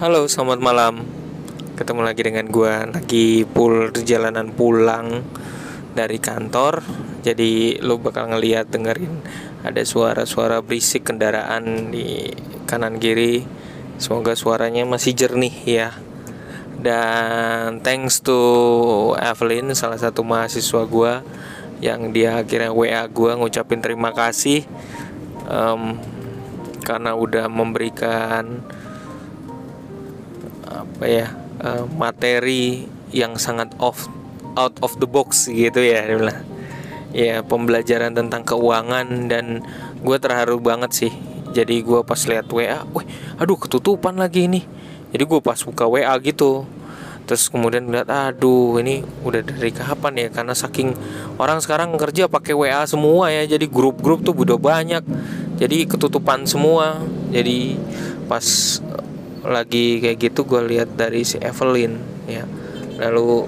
Halo, selamat malam. Ketemu lagi dengan gua lagi pul perjalanan pulang dari kantor. Jadi lu bakal ngeliat dengerin ada suara-suara berisik kendaraan di kanan kiri. Semoga suaranya masih jernih ya. Dan thanks to Evelyn, salah satu mahasiswa gua yang dia akhirnya WA gua ngucapin terima kasih em, karena udah memberikan apa ya eh, materi yang sangat off out of the box gitu ya dia ya pembelajaran tentang keuangan dan gue terharu banget sih. Jadi gue pas lihat WA wih aduh ketutupan lagi ini. Jadi gue pas buka WA gitu terus kemudian lihat aduh ini udah dari kapan ya? Karena saking orang sekarang kerja pakai WA semua ya jadi grup-grup tuh udah banyak. Jadi ketutupan semua. Jadi pas lagi kayak gitu gue lihat dari si Evelyn ya. Lalu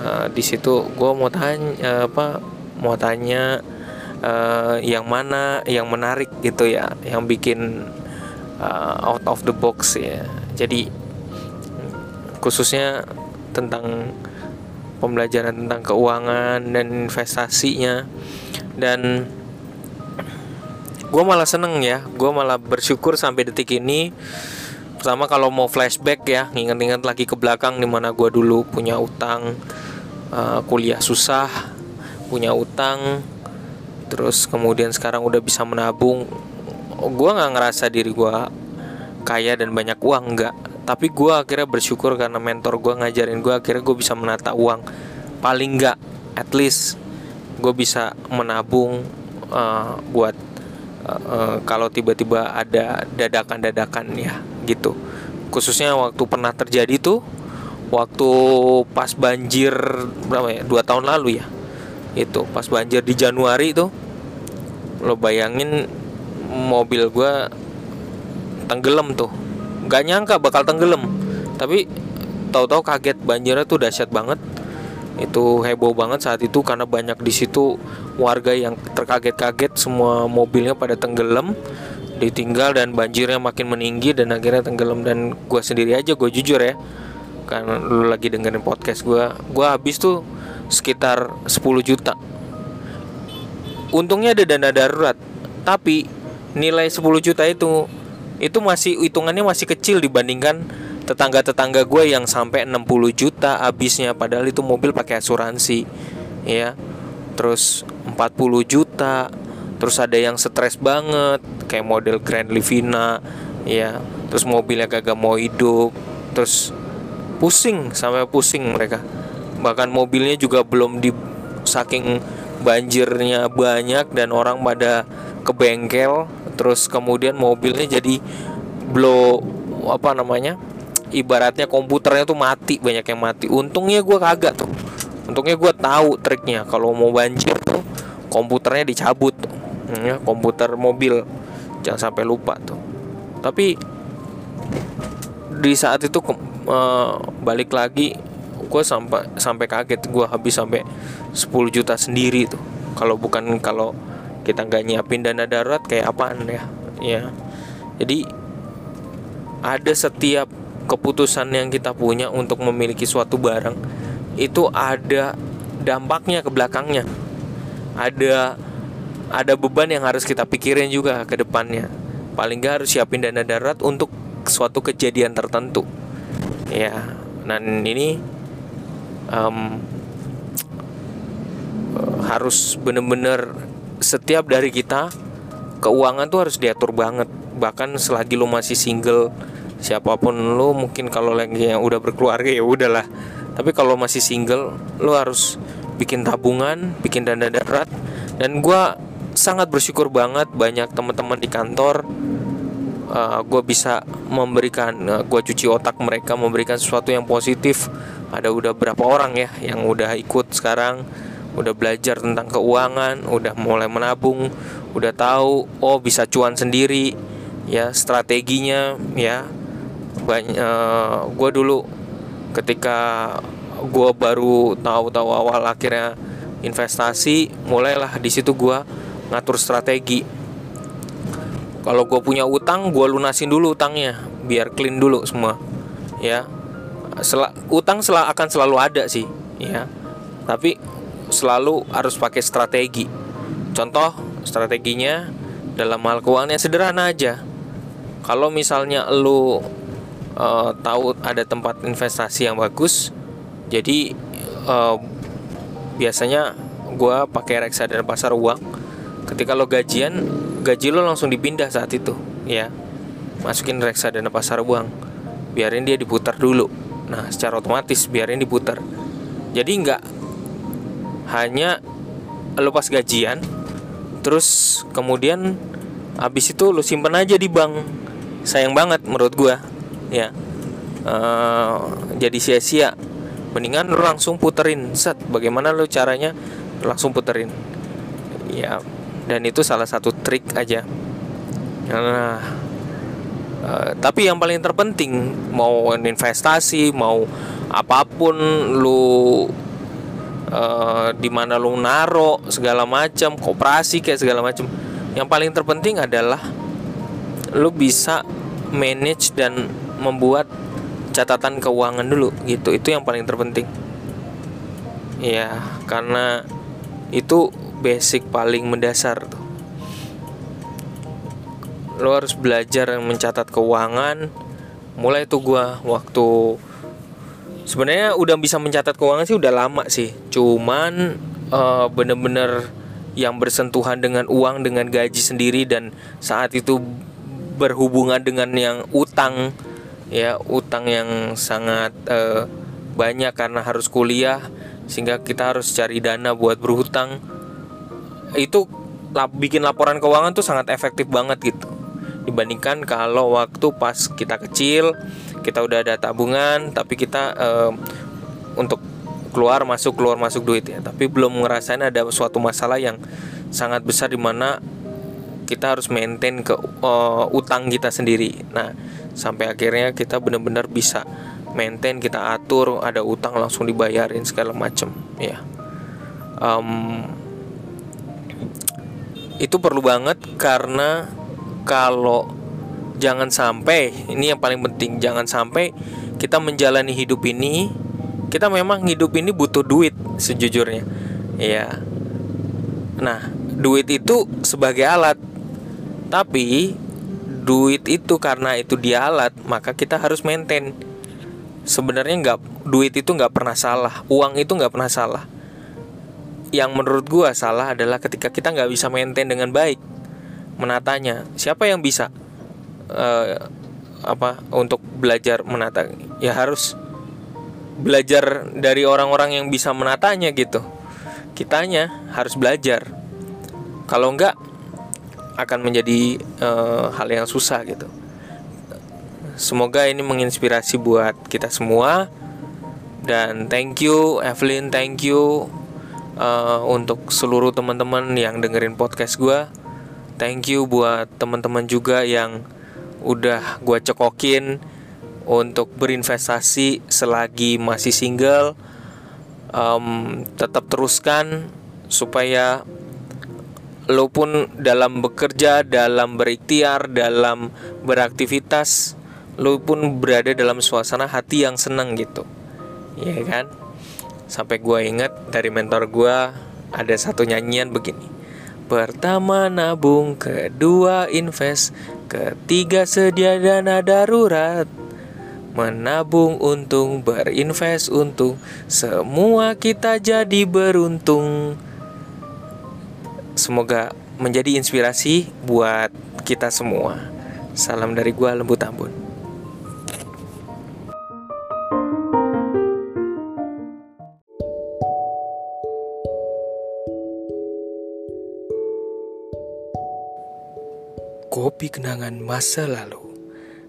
uh, di situ gue mau tanya uh, apa mau tanya uh, yang mana yang menarik gitu ya yang bikin uh, out of the box ya. Jadi khususnya tentang pembelajaran tentang keuangan dan investasinya. Dan gue malah seneng ya gue malah bersyukur sampai detik ini pertama kalau mau flashback ya ingat-ingat lagi ke belakang di mana gue dulu punya utang uh, kuliah susah punya utang terus kemudian sekarang udah bisa menabung. Gue nggak ngerasa diri gue kaya dan banyak uang nggak. Tapi gue akhirnya bersyukur karena mentor gue ngajarin gue akhirnya gue bisa menata uang. Paling nggak at least gue bisa menabung uh, buat uh, kalau tiba-tiba ada dadakan-dadakan ya gitu. Khususnya waktu pernah terjadi tuh waktu pas banjir berapa ya dua tahun lalu ya. Itu pas banjir di Januari tuh lo bayangin mobil gue tenggelam tuh. Nggak nyangka bakal tenggelam tapi tahu-tahu kaget banjirnya tuh dahsyat banget. Itu heboh banget saat itu karena banyak di situ warga yang terkaget-kaget semua mobilnya pada tenggelam ditinggal dan banjirnya makin meninggi dan akhirnya tenggelam. Dan gue sendiri aja gue jujur ya karena lu lagi dengerin podcast gue gue habis tuh sekitar 10 juta. Untungnya ada dana darurat tapi nilai 10 juta itu itu masih hitungannya masih kecil dibandingkan tetangga-tetangga gue yang sampai 60 juta habisnya padahal itu mobil pakai asuransi ya. Terus 40 juta terus ada yang stres banget kayak model Grand Livina ya. Terus mobilnya kagak mau hidup. Terus pusing sampai pusing mereka. Bahkan mobilnya juga belum di saking banjirnya banyak dan orang pada ke bengkel. Terus kemudian mobilnya jadi blow apa namanya ibaratnya komputernya tuh mati banyak yang mati. Untungnya gue kagak tuh. Untungnya gue tahu triknya. Kalau mau banjir tuh komputernya dicabut. tuh ya, komputer mobil. Jangan sampai lupa tuh. Tapi di saat itu uh, balik lagi gue sampai sampai kaget. Gue habis sampai 10 juta sendiri tuh. Kalau bukan kalau kita nggak nyiapin dana darurat kayak apaan ya? Ya. Jadi ada setiap keputusan yang kita punya untuk memiliki suatu barang itu ada dampaknya ke belakangnya. Ada ada beban yang harus kita pikirin juga ke depannya. Paling nggak harus siapin dana darurat untuk suatu kejadian tertentu. Ya dan ini um, harus bener-bener setiap dari kita keuangan tuh harus diatur banget. Bahkan selagi lo masih single siapa pun lo mungkin kalau lagi yang udah berkeluarga ya udahlah. Tapi kalau masih single lo harus bikin tabungan bikin dana darurat. Dan gue sangat bersyukur banget banyak teman-teman di kantor uh, gue bisa memberikan uh, gue cuci otak mereka memberikan sesuatu yang positif. Ada udah berapa orang ya yang udah ikut sekarang udah belajar tentang keuangan udah mulai menabung udah tahu oh bisa cuan sendiri ya strateginya ya. Banyak uh, gue dulu ketika gue baru tahu-tahu awal akhirnya investasi mulailah di situ gue ngatur strategi. Kalau gue punya utang gue lunasin dulu utangnya biar clean dulu semua ya. Sel utang sel akan selalu ada sih ya. Tapi selalu harus pakai strategi. Contoh strateginya dalam hal keuangan yang sederhana aja. Kalau misalnya lu uh, tahu ada tempat investasi yang bagus jadi uh, biasanya gue pakai reksadana pasar uang ketika lo gajian gaji lo langsung dipindah saat itu ya. Masukin reksadana pasar uang biarin dia diputar dulu. Nah secara otomatis biarin diputar. Jadi nggak hanya lo pas gajian terus kemudian habis itu lo simpen aja di bank. Sayang banget menurut gua ya. Uh, jadi sia-sia. Mendingan lo langsung puterin. Set bagaimana lo caranya langsung puterin. Ya dan itu salah satu trik aja. Nah uh, tapi yang paling terpenting mau investasi mau apa pun lu uh, di mana lu naro segala macam koperasi kayak segala macam yang paling terpenting adalah lu bisa manage dan membuat catatan keuangan dulu gitu. Itu yang paling terpenting. Ya karena itu basic paling mendasar tuh. Lo harus belajar mencatat keuangan. Mulai tuh gua waktu sebenarnya udah bisa mencatat keuangan sih udah lama sih. Cuman uh, bener-bener yang bersentuhan dengan uang dengan gaji sendiri dan saat itu berhubungan dengan yang utang ya utang yang sangat uh, banyak karena harus kuliah sehingga kita harus cari dana buat berhutang. Itu lap, bikin laporan keuangan tuh sangat efektif banget gitu. Dibandingkan kalau waktu pas kita kecil kita udah ada tabungan tapi kita untuk keluar masuk keluar masuk duit ya. Tapi belum ngerasain ada suatu masalah yang sangat besar di mana kita harus maintain ke uh, utang kita sendiri. Nah sampai akhirnya kita benar-benar bisa maintain kita atur ada utang langsung dibayarin segala macem ya um, itu perlu banget karena kalau jangan sampai ini yang paling penting jangan sampai kita menjalani hidup ini kita memang hidup ini butuh duit sejujurnya ya nah duit itu sebagai alat tapi duit itu karena itu dia alat maka kita harus maintain sebenarnya nggak duit itu nggak pernah salah uang itu nggak pernah salah. Yang menurut gua salah adalah ketika kita nggak bisa maintain dengan baik menatanya. Siapa yang bisa uh, apa untuk belajar menata ya harus belajar dari orang-orang yang bisa menatanya gitu. Kitanya harus belajar. Kalau enggak akan menjadi uh, hal yang susah gitu semoga ini menginspirasi buat kita semua. Dan thank you Evelyn thank you uh, untuk seluruh teman-teman yang dengerin podcast gue thank you buat teman-teman juga yang udah gue cekokin untuk berinvestasi selagi masih single. Um, tetap teruskan supaya lo pun dalam bekerja dalam berikhtiar dalam beraktivitas lo pun berada dalam suasana hati yang senang gitu ya kan sampai gue inget dari mentor gue ada satu nyanyian begini Pertama nabung, kedua invest, ketiga sedia dana darurat. Menabung untung, berinvest untung, semua kita jadi beruntung. Semoga menjadi inspirasi buat kita semua. Salam dari gua Lembu Tambun. Kopi kenangan masa lalu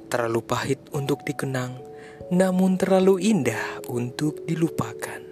terlalu pahit untuk dikenang, namun terlalu indah untuk dilupakan.